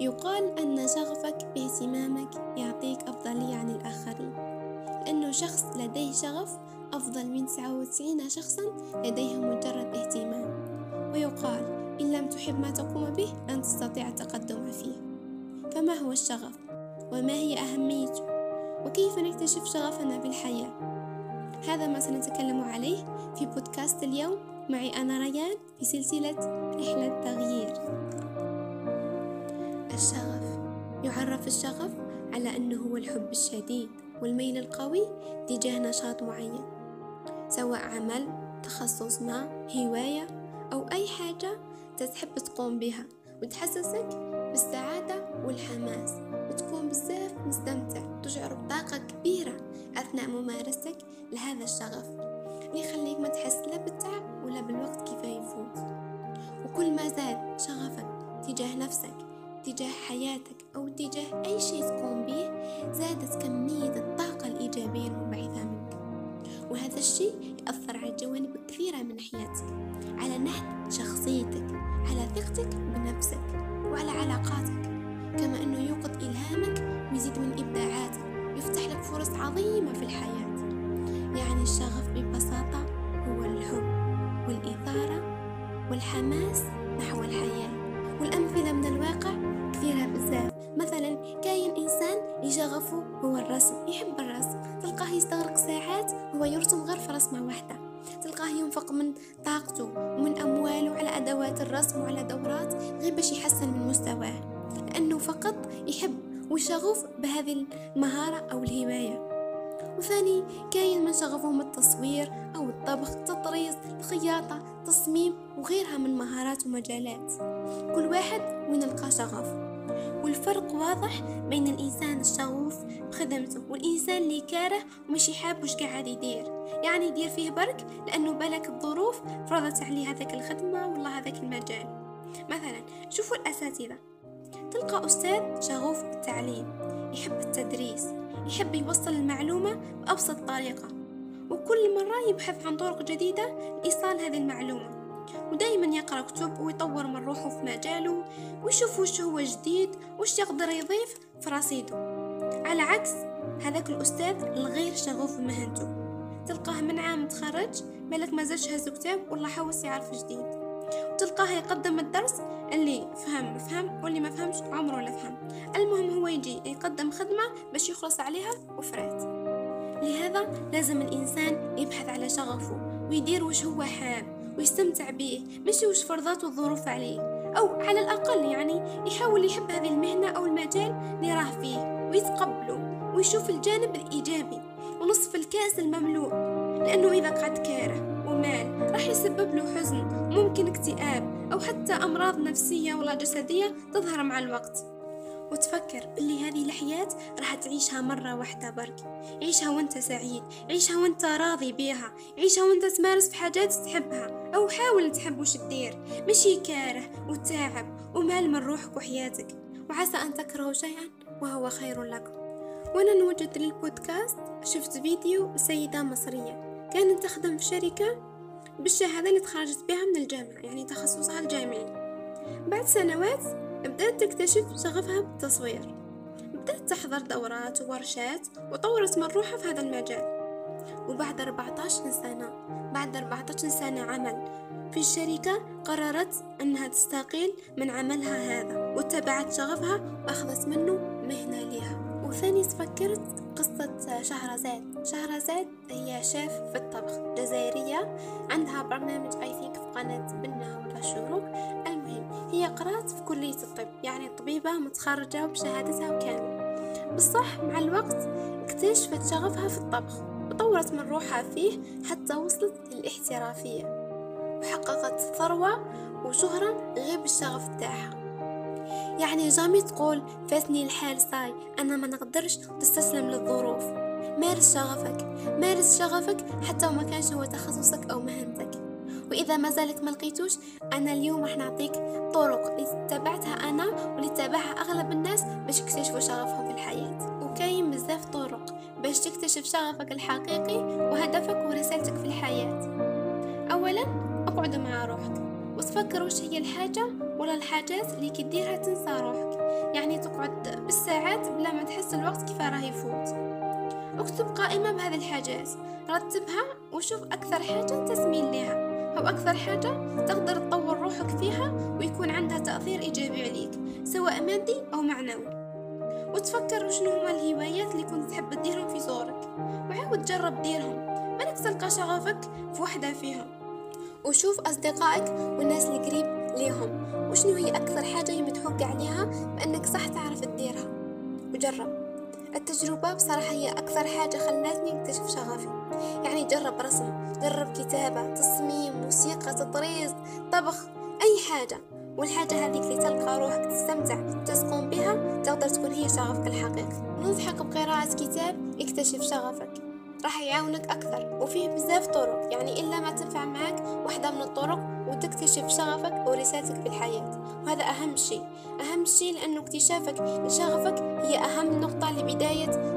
يقال أن شغفك باهتمامك يعطيك أفضلية عن الآخرين لأنه شخص لديه شغف أفضل من 99 شخصا لديهم مجرد اهتمام ويقال إن لم تحب ما تقوم به لن تستطيع التقدم فيه فما هو الشغف؟ وما هي أهميته؟ وكيف نكتشف شغفنا بالحياة؟ هذا ما سنتكلم عليه في بودكاست اليوم معي أنا ريان في سلسلة رحلة تغيير الشغف. يعرف الشغف على أنه هو الحب الشديد والميل القوي تجاه نشاط معين سواء عمل تخصص ما هواية أو أي حاجة تحب تقوم بها وتحسسك بالسعادة والحماس وتكون بزاف مستمتع تشعر بطاقة كبيرة أثناء ممارستك لهذا الشغف يخليك ما تحس لا بالتعب ولا بالوقت كيف يفوت وكل ما زاد شغفك تجاه نفسك تجاه حياتك أو تجاه أي شيء تقوم به زادت كمية الطاقة الإيجابية المنبعثة منك. وهذا الشيء يأثر على جوانب كثيرة من حياتك على نحت شخصيتك على ثقتك بنفسك وعلى علاقاتك. كما أنه يوقظ إلهامك ويزيد من إبداعاتك ويفتح لك فرص عظيمة في الحياة. يعني الشغف ببساطة هو الحب والإثارة والحماس نحو الحياة. والأمثلة من الواقع كثيرة بزاف مثلا كاين إنسان لشغفه هو الرسم يحب الرسم. تلقاه يستغرق ساعات هو يرسم غير في رسمة واحدة. تلقاه ينفق من طاقته ومن أمواله على أدوات الرسم وعلى دورات غير باش يحسن من مستواه. لأنه فقط يحب وشغوف بهذه المهارة أو الهواية. وثاني كاين من شغفهم التصوير أو الطبخ التطريز الخياطة تصميم وغيرها من مهارات ومجالات. كل واحد وين لقى شغف. والفرق واضح بين الإنسان الشغوف بخدمته والإنسان اللي كاره ومشي حاب وش قاعد يدير. يعني يدير فيه برك لأنه بالك الظروف فرضت عليه هذاك الخدمة ولا هذاك المجال. مثلا شوفوا الأساتذة. تلقى أستاذ شغوف بالتعليم يحب التدريس يحب يوصل المعلومة بأبسط طريقة. وكل مرة يبحث عن طرق جديدة لإيصال هذه المعلومة. ودايما يقرأ كتب ويطور من روحه في مجاله ويشوف وش هو جديد وش يقدر يضيف في رصيده. على عكس هذاك الأستاذ الغير شغوف بمهنته تلقاه من عام تخرج مالك ما زادش هز كتاب ولا حوس يعرف جديد. وتلقاه يقدم الدرس اللي فهم فهم واللي ما فهمش عمره لا فهم. المهم هو يجي يقدم خدمة باش يخلص عليها وفرات. لهذا لازم الإنسان يبحث على شغفه ويدير وش هو حاب. ويستمتع به مش وش فرضات الظروف عليه. أو على الأقل يعني يحاول يحب هذه المهنة أو المجال اللي راه فيه ويتقبله ويشوف الجانب الإيجابي ونصف الكاس المملوء. لأنه إذا قعد كاره ومال راح يسبب له حزن ممكن اكتئاب أو حتى أمراض نفسية ولا جسدية تظهر مع الوقت. وتفكر اللي هذه الحياة راح تعيشها مرة واحدة برك. عيشها وأنت سعيد عيشها وأنت راضي بيها عيشها وأنت تمارس في حاجات تحبها. أو حاول تحب وش تدير. مشي كاره وتعب ومال من روحك وحياتك. وعسى أن تكرهوا شيئا وهو خير لكم وأنا نوجد للبودكاست شفت فيديو سيدة مصرية. كانت تخدم في شركة بالشهادة اللي تخرجت بها من الجامعة يعني تخصصها الجامعي. بعد سنوات بدأت تكتشف شغفها بالتصوير. بدأت تحضر دورات وورشات وطورت من روحها في هذا المجال. وبعد 14 سنة بعد 14 سنة عمل. في الشركة قررت أنها تستقيل من عملها هذا واتبعت شغفها وأخذت منه مهنة لها وثاني تفكرت قصة شهرزاد. شهرزاد هي شيف في الطبخ جزائرية عندها برنامج اي ثينك في قناة بنة ولا شروق المهم هي قرأت في كلية الطب يعني طبيبة متخرجة بشهادتها وكامل بصح مع الوقت اكتشفت شغفها في الطبخ. وطورت من روحها فيه حتى وصلت للاحترافية. وحققت ثروة وشهرة غير بالشغف تاعها يعني جامي تقول فاتني الحال صاي أنا ما نقدرش تستسلم للظروف. مارس شغفك مارس شغفك حتى وما كانش هو تخصصك أو مهنتك. وإذا ما زالت ما لقيتوش أنا اليوم راح نعطيك طرق اللي تبعتها أنا واللي تبعها أغلب الناس باش يكتشفوا شغفهم في الحياة. اكتشف شغفك الحقيقي وهدفك ورسالتك في الحياة. أولا أقعد مع روحك. وتفكر وش هي الحاجة ولا الحاجات اللي كديرها تنسى روحك. يعني تقعد بالساعات بلا ما تحس الوقت كيف راه يفوت. اكتب قائمة بهذه الحاجات. رتبها وشوف أكثر حاجة تسميل لها. أو أكثر حاجة تقدر تطور روحك فيها ويكون عندها تأثير إيجابي عليك سواء مادي أو معنوي. وتفكر شنو هما الهوايات اللي كنت تحب تديرهم في صغرك وعاود جرب ديرهم. مالك تلقى شغفك في وحدة فيهم. وشوف أصدقائك والناس اللي قريب ليهم. وشنو هي أكثر حاجة يمدحوك عليها؟ بأنك صح تعرف تديرها. وجرب. التجربة بصراحة هي أكثر حاجة خلتني أكتشف شغفي. يعني جرب رسم جرب كتابة تصميم موسيقى تطريز طبخ أي حاجة. والحاجة هذيك اللي تلقى روحك تستمتع تقوم بها تقدر تكون هي شغفك الحقيقي. ننصحك بقراءة كتاب اكتشف شغفك. راح يعاونك أكثر وفيه بزاف طرق يعني إلا ما تنفع معك واحدة من الطرق وتكتشف شغفك ورسالتك في الحياة. وهذا أهم شيء. أهم شيء لأنه اكتشافك لشغفك هي أهم نقطة لبداية